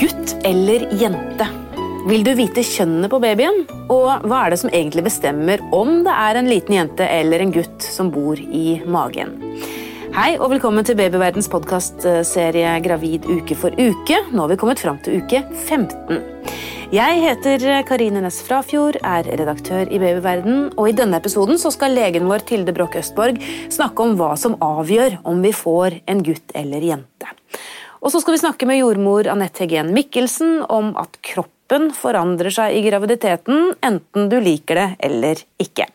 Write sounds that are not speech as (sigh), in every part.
Gutt eller jente? Vil du vite kjønnet på babyen? Og hva er det som egentlig bestemmer om det er en liten jente eller en gutt som bor i magen? Hei og velkommen til Babyverdens podkastserie Gravid uke for uke. Nå har vi kommet fram til uke 15. Jeg heter Karine Næss Frafjord, er redaktør i Babyverden, og i denne episoden skal legen vår Tilde Broch Østborg snakke om hva som avgjør om vi får en gutt eller jente. Og så skal vi snakke med jordmor Anette Hegen Mikkelsen om at kroppen forandrer seg i graviditeten, enten du liker det eller ikke.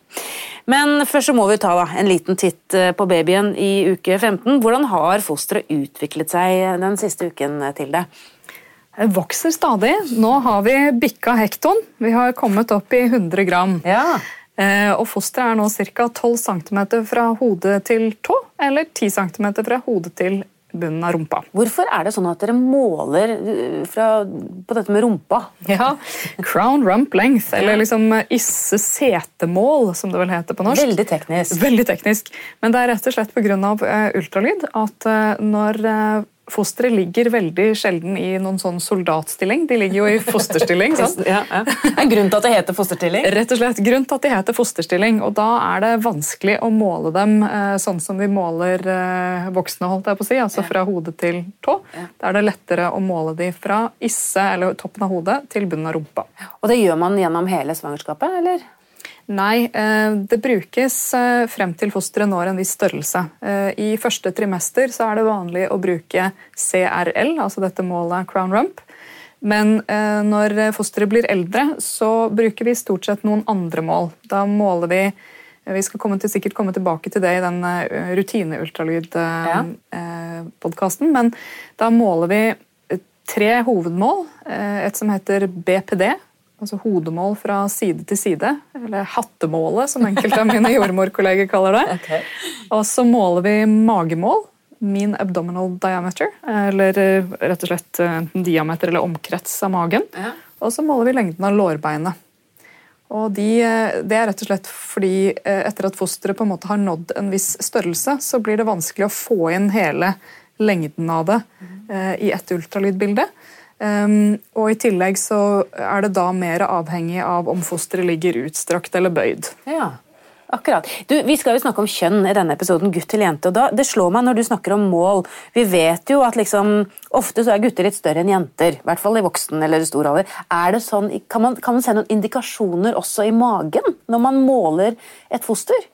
Men først så må vi ta da, en liten titt eh, på babyen i uke 15. Hvordan har fosteret utviklet seg den siste uken, Tilde? Det vokser stadig. Nå har vi bikka hekton. Vi har kommet opp i 100 gram. Ja. Eh, og fosteret er nå ca. 12 cm fra hode til tå, eller 10 cm fra hode til bunnen av rumpa. Hvorfor er det sånn at dere måler uh, fra, på dette med rumpa? Ja, Crown rump length, eller liksom isse setemål, som det vel heter på norsk. Veldig teknisk. Veldig teknisk. Men det er rett og slett pga. Uh, ultralyd at når Fosteret ligger veldig sjelden i noen sånn soldatstilling. De ligger jo i fosterstilling. (laughs) sant? Ja, ja. En grunn til at det heter fosterstilling? Rett og slett, grunn til at de heter fosterstilling. og Da er det vanskelig å måle dem eh, sånn som vi måler eh, voksne, holdt jeg på å si, altså fra hode til tå. Da er det lettere å måle de fra isse, eller toppen av hodet, til bunnen av rumpa. Og det gjør man gjennom hele svangerskapet, eller? Nei, eh, det brukes eh, frem til fosteret når en viss størrelse. Eh, I første trimester så er det vanlig å bruke CRL, altså dette målet crown rump. Men når fosteret blir eldre, så bruker vi stort sett noen andre mål. Da måler vi Vi skal komme til, sikkert komme tilbake til det i den rutineultralydpodkasten, men da måler vi tre hovedmål. Et som heter BPD, altså hodemål fra side til side, eller hattemålet, som enkelte av mine jordmorkolleger kaller det. (laughs) Okay. Og så måler vi magemål, mean abdominal diameter, eller eh, rett og slett enten diameter eller omkrets av magen. Ja. Og så måler vi lengden av lårbeinet. Og de, eh, det er rett og slett fordi eh, etter at fosteret på en måte har nådd en viss størrelse, så blir det vanskelig å få inn hele lengden av det i et ultralydbilde. Um, og I tillegg så er det da mer avhengig av om fosteret ligger utstrakt eller bøyd. Ja, akkurat. Du, vi skal jo snakke om kjønn i denne episoden, gutt til jente. og da, Det slår meg når du snakker om mål. Vi vet jo at liksom, ofte så er gutter litt større enn jenter. I hvert fall i voksen eller stor alder. Er det sånn, kan man, kan man se noen indikasjoner også i magen når man måler et foster?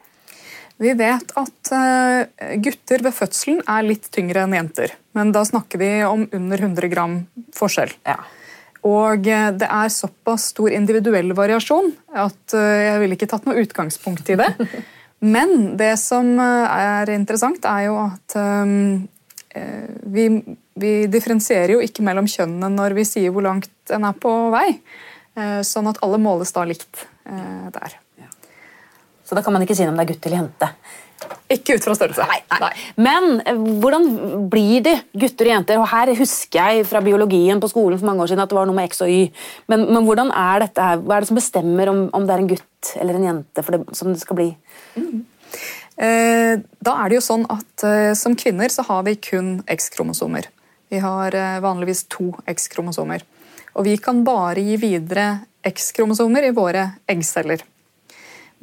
Vi vet at eh, gutter ved fødselen er litt tyngre enn jenter. Men da snakker vi om under 100 gram forskjell. Ja. Og eh, det er såpass stor individuell variasjon at eh, jeg ville ikke tatt noe utgangspunkt i det. (laughs) Men det som er interessant, er jo at vi, vi differensierer jo ikke mellom kjønnene når vi sier hvor langt en er på vei. Sånn at alle måles da likt der. Så da kan man ikke si om det er gutt eller jente. Ikke ut fra størrelse. Nei, nei. Men eh, hvordan blir det gutter og jenter? Og Her husker jeg fra biologien på skolen for mange år siden at det var noe med X og Y. Men, men hvordan er dette her? hva er det som bestemmer om, om det er en gutt eller en jente for det, som det skal bli? Mm. Eh, da er det jo sånn at eh, Som kvinner så har vi kun X-kromosomer. Vi har eh, vanligvis to X-kromosomer. Og vi kan bare gi videre X-kromosomer i våre eggceller.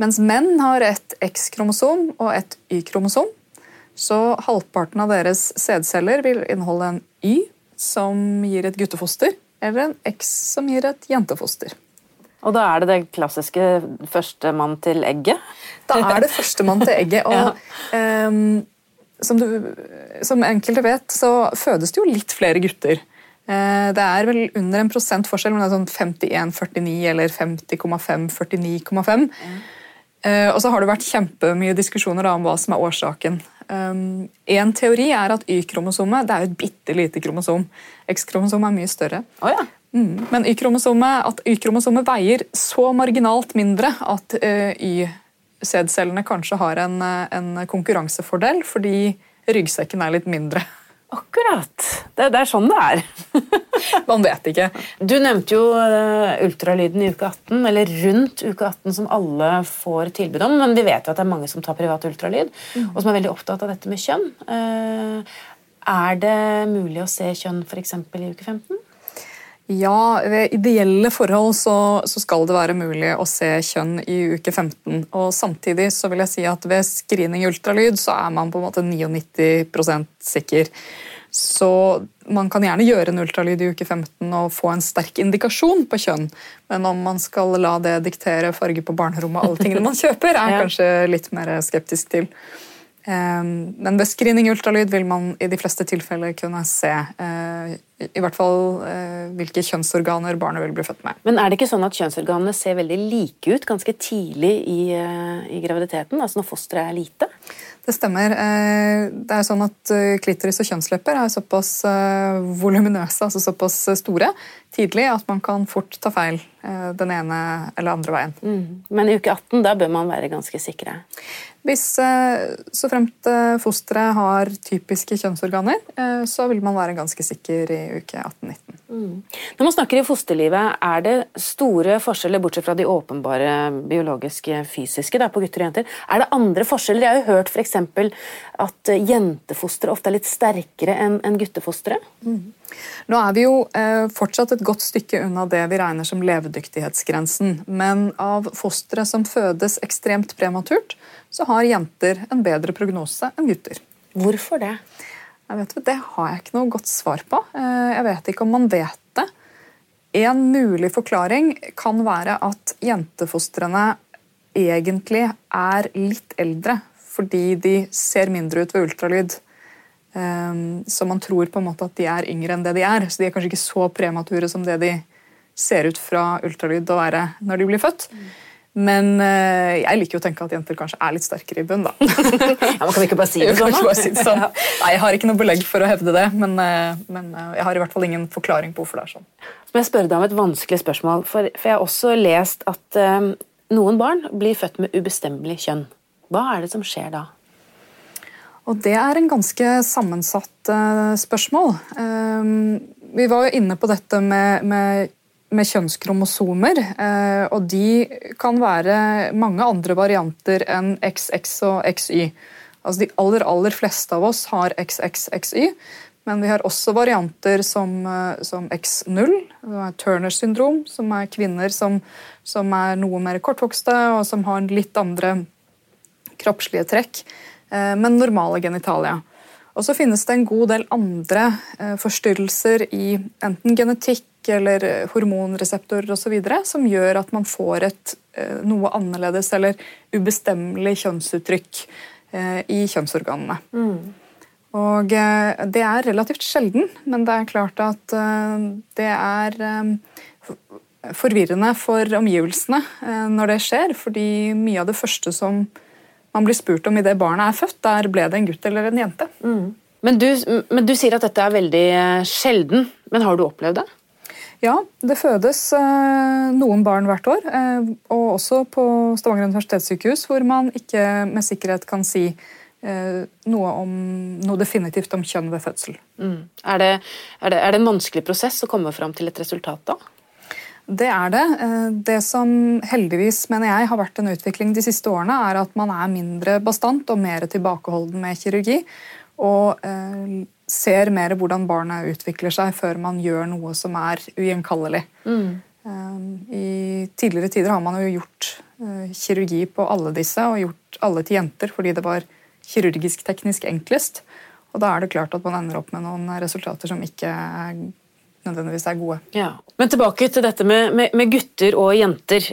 Mens menn har et X-kromosom og et Y-kromosom. Så halvparten av deres sædceller vil inneholde en Y, som gir et guttefoster, eller en X, som gir et jentefoster. Og da er det det klassiske førstemann til egget? Da er det førstemann til egget. (laughs) og ja. um, som, du, som, enkelte vet, så fødes det jo litt flere gutter. Eh, det er vel under en prosent forskjell, men det er sånn 51-49 eller 50,5-49,5. Mm. Eh, og så har det vært kjempemye diskusjoner om hva som er årsaken. Um, en teori er at Y-kromosomet det er et bitte lite kromosom. X-kromosomet er mye større. Oh, ja. mm. Men Y-kromosomet Y-kromosomet veier så marginalt mindre at uh, Y-sædcellene kanskje har en, eh, en konkurransefordel fordi ryggsekken er litt mindre. Akkurat. Det, det, er sånn det er. (laughs) (laughs) Man vet ikke. Du nevnte jo uh, ultralyden i uke 18, eller rundt uke 18, som alle får tilbud om. Men vi vet jo at det er mange som tar privat ultralyd, mm. og som er veldig opptatt av dette med kjønn. Uh, er det mulig å se kjønn f.eks. i uke 15? Ja, ved ideelle forhold så, så, skal det være mulig å se kjønn i uke 15. Og samtidig så vil jeg si at ved screening i ultralyd så er man på en måte 99% sikker. Så man kan gjerne gjøre en ultralyd i uke 15 og få en sterk indikasjon på kjønn. Men om man skal la det diktere farge på barnerommet og alle tingene man (laughs) kjøper, er kanskje litt mer skeptisk til. Ehm, men ved screening ultralyd vil man i de fleste tilfeller kunne se eh, i hvert fall eh, hvilke kjønnsorganer barnet vil bli født med. Men er det ikke sånn at kjønnsorganene ser veldig like ut ganske tidlig i, eh, i graviditeten? Altså når fosteret er lite? Det stemmer. Det er sånn at Klitoris og kjønnslepper er såpass voluminøse, altså såpass store, tidlig at man kan fort ta feil den ene eller andre veien. Mm. Men i uke 18 da bør man være ganske sikre? Hvis eh, så fremt eh, fosteret har typiske kjønnsorganer, eh, så vil man være ganske sikker i uke 18-19. Mm. Når man snakker i fosterlivet, er det store forskjeller, bortsett fra de åpenbare biologiske, fysiske, da, på gutter og jenter? Er det andre forskjeller? Jeg har jo hørt f.eks. at jentefostre ofte er litt sterkere enn guttefostre. Mm. Nå er vi jo eh, fortsatt et godt stykke unna det vi regner som levedyktighetsgrensen. Men av fostre som fødes ekstremt prematurt, så har jenter en bedre prognose enn gutter. Hvorfor det? Jeg vet, det har jeg ikke noe godt svar på. Eh, jeg vet ikke om man vet det. En mulig forklaring kan være at jentefostrene egentlig er litt eldre fordi de ser mindre ut ved ultralyd. Ehm, så man tror på en måte at de er yngre enn det de er. Så de er kanskje ikke så premature som det de ser ut fra ultralyd å være når de blir født. Men eh, jeg liker jo å tenke at jenter kanskje er litt sterkere i bunn. da. (laughs) ja, man kan ikke bare si det (laughs) sånn, bare si det sånn. Nei, Jeg har ikke noe belegg for å hevde det, men, eh, men, eh, jeg har i hvert fall ingen forklaring på hvorfor det er sånn. Så må jeg spørre deg om et vanskelig spørsmål, for, for jeg har også lest at um, noen barn blir født med ubestemmelig kjønn. Hva er det som skjer da? Og Det er en ganske sammensatt uh, spørsmål. Um, vi var jo inne på dette med, med, med kjønnskromosomer. Uh, og de kan være mange andre varianter enn XX og XY. Altså De aller, aller fleste av oss har XXXY. Men vi har også varianter som, uh, som X0, Turners syndrom, som er kvinner som, som er noe mer kortvokste og som har litt andre kroppslige trekk. Eh, men normale genitalia. Og så finnes det en god del andre eh, forstyrrelser i enten genetikk eller eh, hormonreseptorer osv. som gjør at man får et noe annerledes eller ubestemmelig kjønnsuttrykk i kjønnsorganene. Mm. Og det er relativt sjelden, men det er klart at det er forvirrende for omgivelsene når det skjer, fordi mye av det første som man blir spurt om idet barnet er født. Der ble det en gutt eller en jente. Mm. Men, du, men, du, sier at dette er veldig eh, sjelden. Men har du opplevd det? Ja, det fødes eh, noen barn hvert år. Eh, og også på Stavanger universitetssykehus, hvor man ikke med sikkerhet kan si eh, noe, om, noe definitivt om kjønn ved fødsel. Mm. Er, det, er, det, er det en vanskelig prosess å komme fram til et resultat da? Det er det. Det som heldigvis mener jeg, har vært en utvikling de siste årene, er at man er mindre bastant og mer tilbakeholden med kirurgi. Og ser mer hvordan barna utvikler seg før man gjør noe som er ugjenkallelig. Mm. Eh, I tidligere tider har man jo gjort eh, kirurgi på alle disse, og gjort alle til jenter fordi det var kirurgisk teknisk enklest. Og da er det klart at man ender opp med noen resultater som ikke nødvendigvis er gode. Ja. Men tilbake til dette med, med, med gutter og jenter.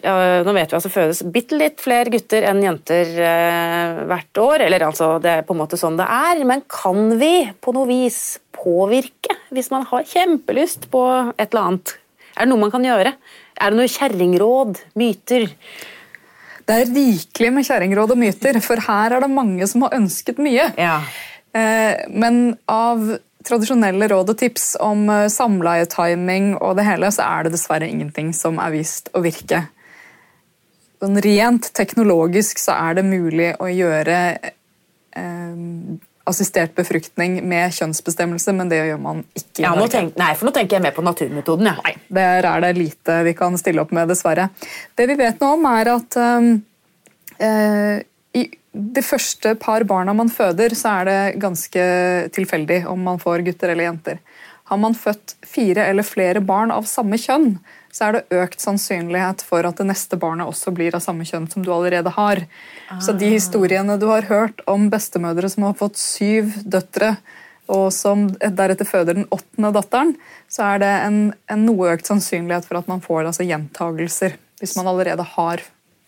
Nå vet vi det fødes bitte litt flere gutter enn jenter eh, hvert år. Eller altså, det er på en måte sånn det er. Men kan vi på noe vis påvirke hvis man har kjempelyst på et eller annet? Er det noe man kan gjøre? Er det noe kjerringråd? Myter? Det er rikelig med kjerringråd og myter, for her er det mange som har ønsket mye. Ja. Eh, men av tradisjonelle råd og tips om eh, samleietiming og det hele, så er det dessverre ingenting som er vist å virke. Sånn rent teknologisk så er det mulig å gjøre eh, assistert befruktning med kjønnsbestemmelse, men det gjør man ikke. Ja, tenk, nei, for Nå tenker jeg mer på naturmetoden. Ja. Nei, Der er det lite vi kan stille opp med, dessverre. Det vi vet nå om, er at um, eh, i de første par barna man føder, så er det ganske tilfeldig om man får gutter eller jenter. Har man født fire eller flere barn av samme kjønn, så er det økt sannsynlighet for at det neste barnet også blir av samme kjønn som du allerede har. Så de historiene du har hørt om bestemødre som har fått syv døtre, og som deretter føder den åttende datteren, så er det en, en noe økt sannsynlighet for at man får altså, gjentagelser hvis man allerede har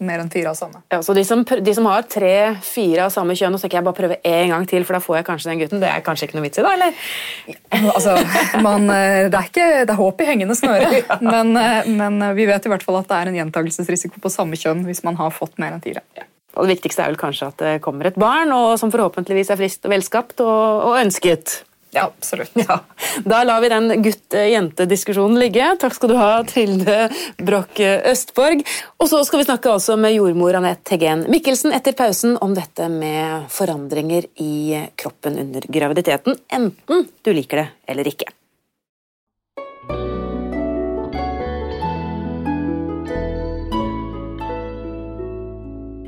mer enn fire av samme. Ja, så de som, de som har tre-fire av samme kjønn, og så kan jeg bare prøve en gang til, for da får jeg kanskje den gutten, det er kanskje ikke noe vits i, da? eller? Altså, man, eh, det, er ikke, det er håp i hengende snøre, (laughs) men, eh, men, vi vet i hvert fall at det er en gjentagelsesrisiko på samme kjønn hvis man har fått mer enn fire. Ja. Og Det viktigste er vel kanskje at det kommer et barn og som forhåpentligvis er friskt og velskapt og, og ønsket. Ja, absolutt. Ja. Da lar vi den gutt-jente-diskusjonen ligge. Takk skal du ha, Tilde Broch Østborg. Og så skal vi snakke også med jordmor Anette Heggen Mikkelsen etter pausen om dette med forandringer i kroppen under graviditeten, enten du liker det eller ikke.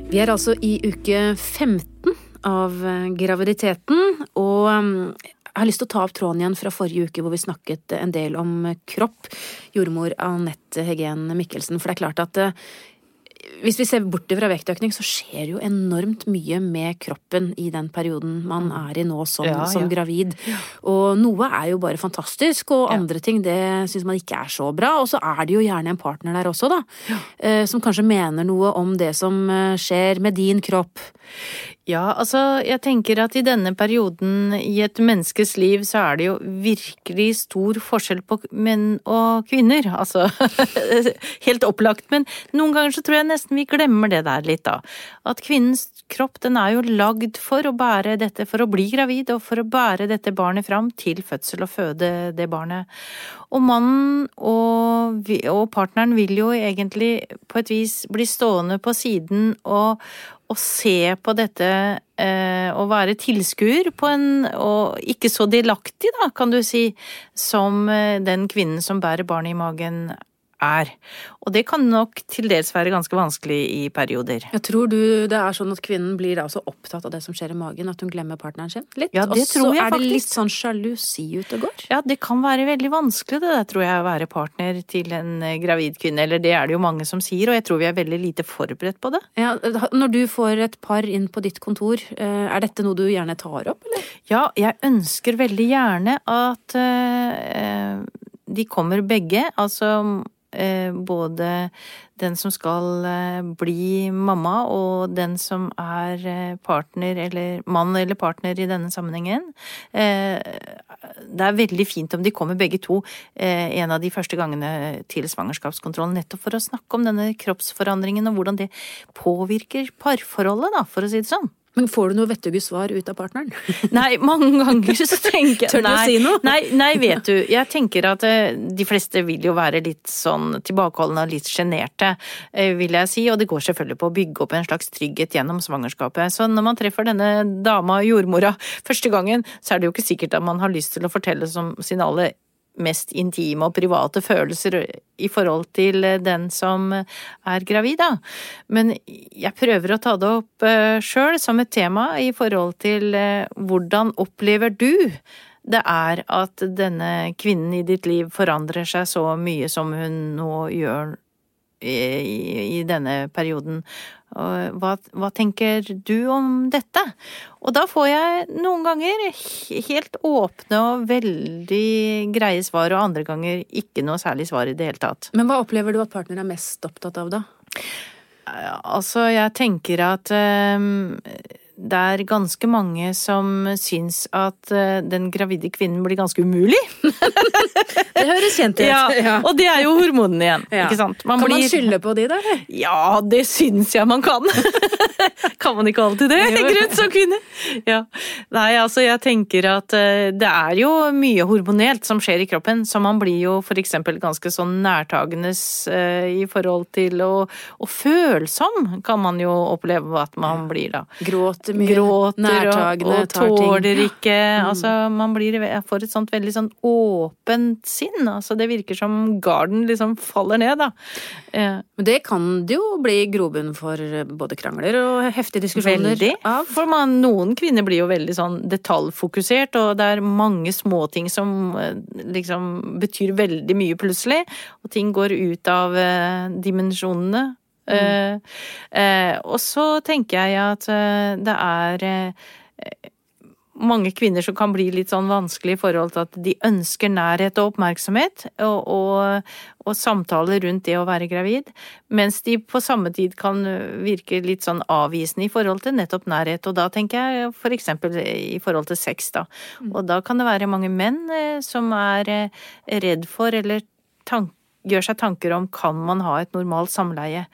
Vi er altså i uke 15 av graviditeten, og jeg har lyst til å ta opp tråden igjen fra forrige uke hvor vi snakket en del om kropp. Jordmor Anette Hegen Mikkelsen. For det er klart at eh, hvis vi ser bort fra vektøkning, så skjer jo enormt mye med kroppen i den perioden man mm. er i nå som, ja, som ja. gravid. Og noe er jo bare fantastisk, og andre ting det syns man ikke er så bra. Og så er det jo gjerne en partner der også, da. Eh, som kanskje mener noe om det som eh, skjer med din kropp. Ja, altså jeg tenker at i denne perioden i et menneskes liv så er det jo virkelig stor forskjell på menn og kvinner. Altså (laughs) helt opplagt. Men noen ganger så tror jeg nesten vi glemmer det der litt, da. At kvinnens kropp den er jo lagd for å bære dette, for å bli gravid og for å bære dette barnet fram til fødsel og føde det barnet. Og mannen og, og partneren vil jo egentlig på et vis bli stående på siden og, og se på dette eh, og være tilskuer på en Og ikke så delaktig, da, kan du si, som eh, den kvinnen som bærer barnet i magen er. Og det kan nok til dels være ganske vanskelig i perioder. Jeg tror du det er sånn at kvinnen blir da så opptatt av det som skjer i magen, at hun glemmer partneren sin litt? Ja, det tror jeg faktisk. Og så er det litt sånn sjalusi ute og går? Ja, det kan være veldig vanskelig det der, tror jeg, å være partner til en eh, gravid kvinne. Eller det er det jo mange som sier, og jeg tror vi er veldig lite forberedt på det. Ja, Når du får et par inn på ditt kontor, eh, er dette noe du gjerne tar opp, eller? Ja, jeg ønsker veldig gjerne at de kommer begge. Altså Eh, både den som skal eh, bli mamma og den som er eh, partner eller mann eller partner i denne sammenhengen. Det er veldig fint om de kommer begge to en av de første gangene til svangerskapskontrollen, nettopp for å snakke om denne kroppsforandringen og hvordan det påvirker parforholdet, da, for å si det sånn. Men får du noe vettuge svar ut av partneren? (laughs) Nei, mange ganger så tenker jeg Tør du å si noe? Nei, nei, vet du. Jeg tenker at eh, de fleste vil jo være litt sånn tilbakeholdne og litt sjenerte, eh, vil jeg si. Og det går selvfølgelig på å bygge opp en slags trygghet gjennom svangerskapet. Så når man treffer denne dama, jordmora, første gangen, så er det jo ikke sikkert at man har lyst til å fortelle som sin aller mest intime og private følelser i forhold til den som er gravid, da. Men jeg prøver å ta det opp eh, sjøl som et tema i forhold til eh, hvordan opplever du det er at denne kvinnen i ditt liv forandrer seg så mye som hun nå gjør i, i denne perioden. Hva, hva, tenker du om dette? Og da får jeg noen ganger helt åpne og veldig greie svar, og andre ganger ikke noe særlig svar i det hele tatt. Men hva opplever du at partneren er mest opptatt av, da? Altså, jeg tenker at um, det er ganske mange som syns at eh, den gravide kvinnen blir ganske umulig. (laughs) det høres kjent ut. Ja. Og det er jo hormonene igjen. Ja. ikke sant? Man kan blir... man skylde på de, da? Ja, det syns jeg man kan. (laughs) kan man ikke alltid det, grunn som kvinne? Ja. Nei, altså jeg tenker at eh, det er jo mye hormonelt som skjer i kroppen, så man blir jo eksempel ganske sånn nærtagende uh, i forhold til å Og følsom kan man jo oppleve at man blir da. Gråt gråter og, nærtagende, og ting. tåler ikke Altså, man blir, får et sånt veldig sånn åpent sinn. Altså, det virker som garden liksom faller ned, da. Eh, Men det kan det jo bli grobunn for både krangler og heftige diskusjoner Veldig. av. For man, noen kvinner blir jo veldig sånn detaljfokusert, og det er mange småting som eh, liksom betyr veldig mye plutselig. Og ting går ut av eh, dimensjonene. Eh, eh, og så tenker jeg at eh, det er mange kvinner som kan bli litt sånn vanskelig i forhold til at de ønsker nærhet og oppmerksomhet, og, og, og samtaler rundt det å være gravid, mens de på samme tid kan virke litt sånn avvisende i forhold til nettopp nærhet. Og da tenker jeg for eksempel i forhold til sex, da. Og da kan det være mange menn som er redd for eller tank, gjør seg tanker om kan man ha et normalt samleie,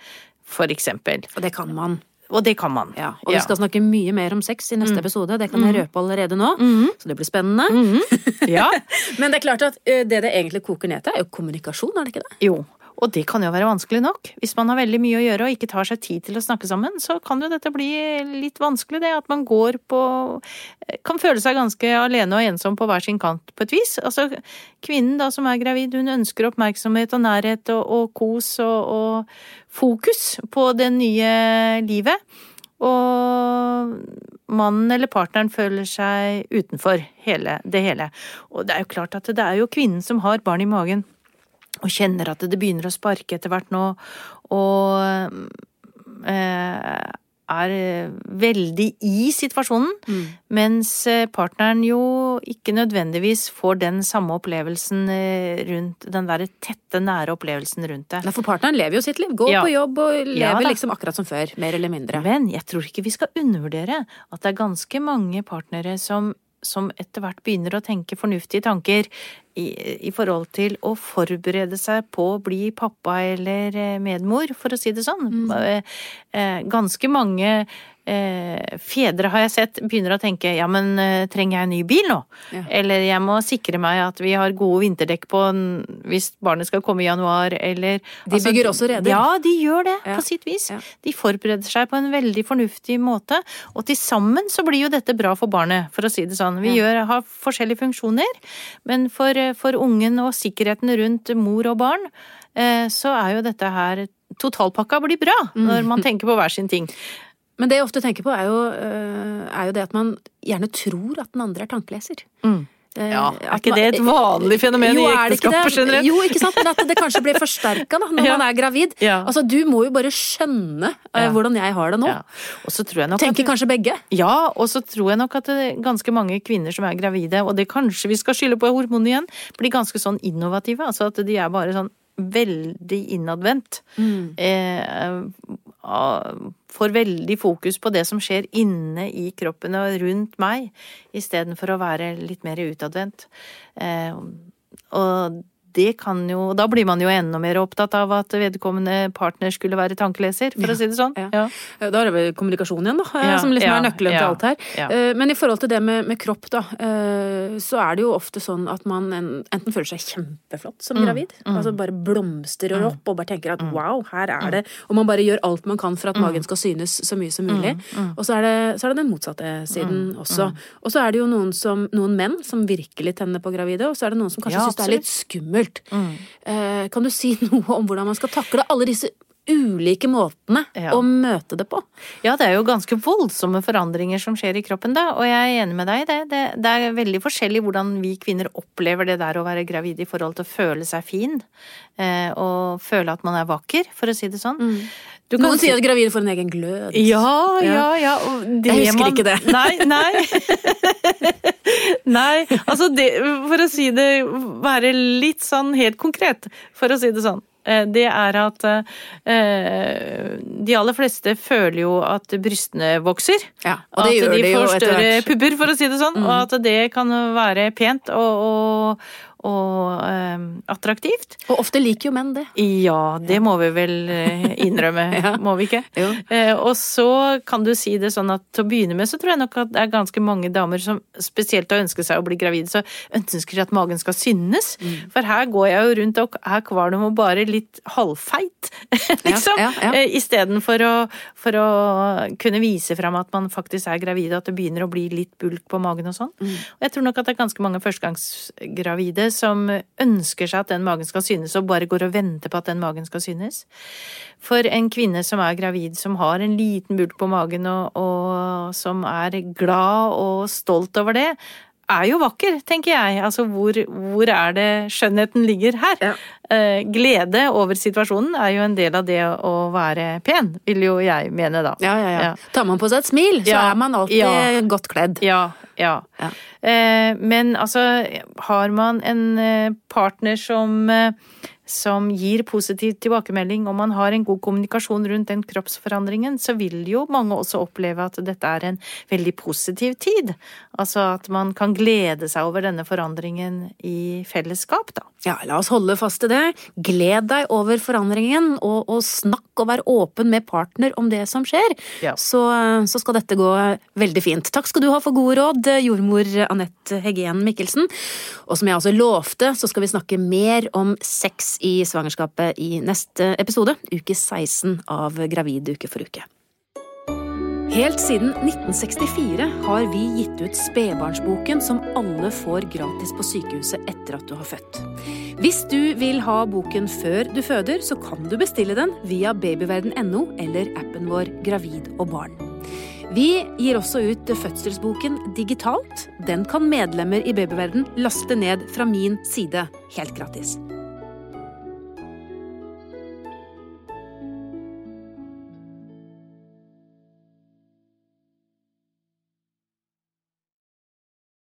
for eksempel. Og det kan man. Og det kan man. Ja, og vi skal snakke mye mer om sex i neste episode. Det kan jeg røpe allerede nå, så det blir spennende. Ja. (laughs) Men det er klart at eh, det det egentlig koker ned til, er jo kommunikasjon, er det ikke det? Jo, og det kan jo være vanskelig nok. Hvis man har veldig mye å gjøre og ikke tar seg tid til å snakke sammen, så kan jo dette bli litt vanskelig, det. At man går på Kan føle seg ganske alene og ensom på hver sin kant, på et vis. Altså, kvinnen da som er gravid, hun ønsker oppmerksomhet og nærhet og, og kos og, og fokus på det nye livet. Og mannen eller partneren føler seg utenfor hele, det hele. Og det er jo klart at det er jo kvinnen som har barn i magen og kjenner at det begynner å sparke etter hvert nå, og eh, er veldig i situasjonen, mens eh, partneren jo ikke nødvendigvis får den samme opplevelsen eh, rundt den derre tette, nære opplevelsen rundt det. For partneren lever jo sitt liv. Går Ja. på jobb og lever Ja liksom akkurat som før. Mer eller mindre. Men jeg tror ikke vi skal undervurdere at det er ganske mange partnere som, som etter hvert begynner å tenke fornuftige tanker i, i forhold til å forberede seg på å bli pappa eller eh, medmor, for å si det sånn. Eh, eh, Ganske mange eh, fedre har jeg sett begynner å tenke ja, men trenger jeg en ny bil nå? Ja. Eller jeg må sikre meg at vi har gode vinterdekk på hvis barnet skal komme i januar, eller De bygger også reder. Ja, de gjør det, Ja. på sitt vis. Ja. De forbereder seg på en veldig fornuftig måte, og til sammen så blir jo dette bra for barnet, for å si det sånn. Vi gjør, har forskjellige funksjoner, men for, for ungen og sikkerheten rundt mor og barn, eh, så er jo dette her Totalpakka blir bra Mm. når man tenker på hver sin ting. Men det jeg ofte tenker på, er jo, øh, er jo det at man gjerne tror at den andre er tankeleser. Mm. Eh, Ja, er ikke det et vanlig fenomen jo, i ekteskapet generelt? Jo, ikke sant, men at det kanskje blir forsterka når (laughs) Ja. man er gravid. Ja. Altså, du må jo bare skjønne uh, hvordan jeg har det nå. Ja. Og så tror jeg nok Tenker at kanskje begge. Ja, og så tror jeg nok at det er ganske mange kvinner som er gravide, og det kanskje vi skal skylde på hormonene igjen, blir ganske sånn innovative. Altså at de er bare sånn veldig innadvendt. Mm. Eh, får veldig fokus på det som skjer inne i kroppen og rundt meg, istedenfor å være litt mer utadvendt. Eh, og det kan jo Da blir man jo enda mer opptatt av at vedkommende partner skulle være tankeleser, for å si det sånn. Ja. Ja. Eh, Da er det vel kommunikasjon igjen, da, eh, som liksom ja, er nøkkelen til alt her. ja. Eh, Men i forhold til det med, med kropp, da, så er det jo ofte sånn at man enten føler seg kjempeflott som gravid, altså bare blomstrer opp og bare tenker at wow, her er det Og man bare gjør alt man kan for at magen skal synes så mye som mulig. Og så er, det, så er det den motsatte siden også. Og så er det jo noen, som, noen menn som virkelig tenner på gravide, og så er det noen som kanskje Ja, syns det er litt skummelt. Eh, Kan du si (laughs) noe om hvordan man skal takle alle disse ulike måtene Ja. å møte det på? Ja, det er jo ganske voldsomme forandringer som skjer i kroppen da, og jeg er enig med deg i det. det. Det er veldig forskjellig hvordan vi kvinner opplever det der å være gravid i forhold til å føle seg fin, eh, og føle at man er vakker, for å si det sånn. Kan Noen si- sier at gravide får en egen glød. Ja, ja, ja. Jeg husker man- ikke det. Nei, nei. (laughs) nei, altså det, for å si det, være litt sånn helt konkret, for å si det sånn. eh, Det er at eh, de aller fleste føler jo at brystene vokser. Ja, og det at gjør de de får større pupper, for å si det sånn. Og at det kan være pent og, og, og eh, attraktivt. Og ofte liker jo menn det. Ja, det må vi vel eh, (laughs) innrømme, Ja. må vi ikke? Eh, og så kan du si det sånn at til å begynne med så tror jeg nok at det er ganske mange damer som spesielt har ønsket seg å bli gravid, så ønsker de at magen skal synes. Mm. For her går jeg jo rundt og er kvalm og bare litt halvfeit, (laughs) liksom. ja, ja. Eh, Istedenfor å, for å kunne vise fram at man faktisk er gravid, at det begynner å bli litt bulk på magen og sånn. Mm. Og jeg tror nok at det er ganske mange førstegangsgravide som ønsker seg at den magen skal synes, og bare går og venter på at den magen skal synes. For en kvinne som er gravid, som har en liten bult på magen, og, og som er glad og stolt over det, er jo vakker, tenker jeg. Altså, hvor, hvor er det skjønnheten ligger her? Ja. Eh, glede over situasjonen er jo en del av det å være pen, vil jo jeg mene da. Ja, ja, ja. Tar man på seg et smil, så er man alltid godt kledd. Ja, ja. Eh, men altså, har man en eh, partner som, som gir positiv tilbakemelding, og man har en god kommunikasjon rundt den kroppsforandringen, så vil jo mange også oppleve at dette er en veldig positiv tid. Altså at man kan glede seg over denne forandringen i fellesskap, da. Ja, la oss holde fast til det. Gled deg over forandringen, og, og snakk og vær åpen med partner om det som skjer. Ja. Så, så skal dette gå veldig fint. Takk skal du ha for gode råd, jordmor Anette Heggen Mikkelsen. Og som jeg også lovte, så skal vi snakke mer om sex i svangerskapet i neste episode, uke 16 av Gravid uke for uke. Helt siden 1964 har vi gitt ut Spedbarnsboken, som alle får gratis på sykehuset etter at du har født. Hvis du vil ha boken før du føder, så kan du bestille den via babyverden.no eller appen vår Gravid og barn. Vi gir også ut fødselsboken digitalt. Den kan medlemmer i Babyverden laste ned fra min side helt gratis.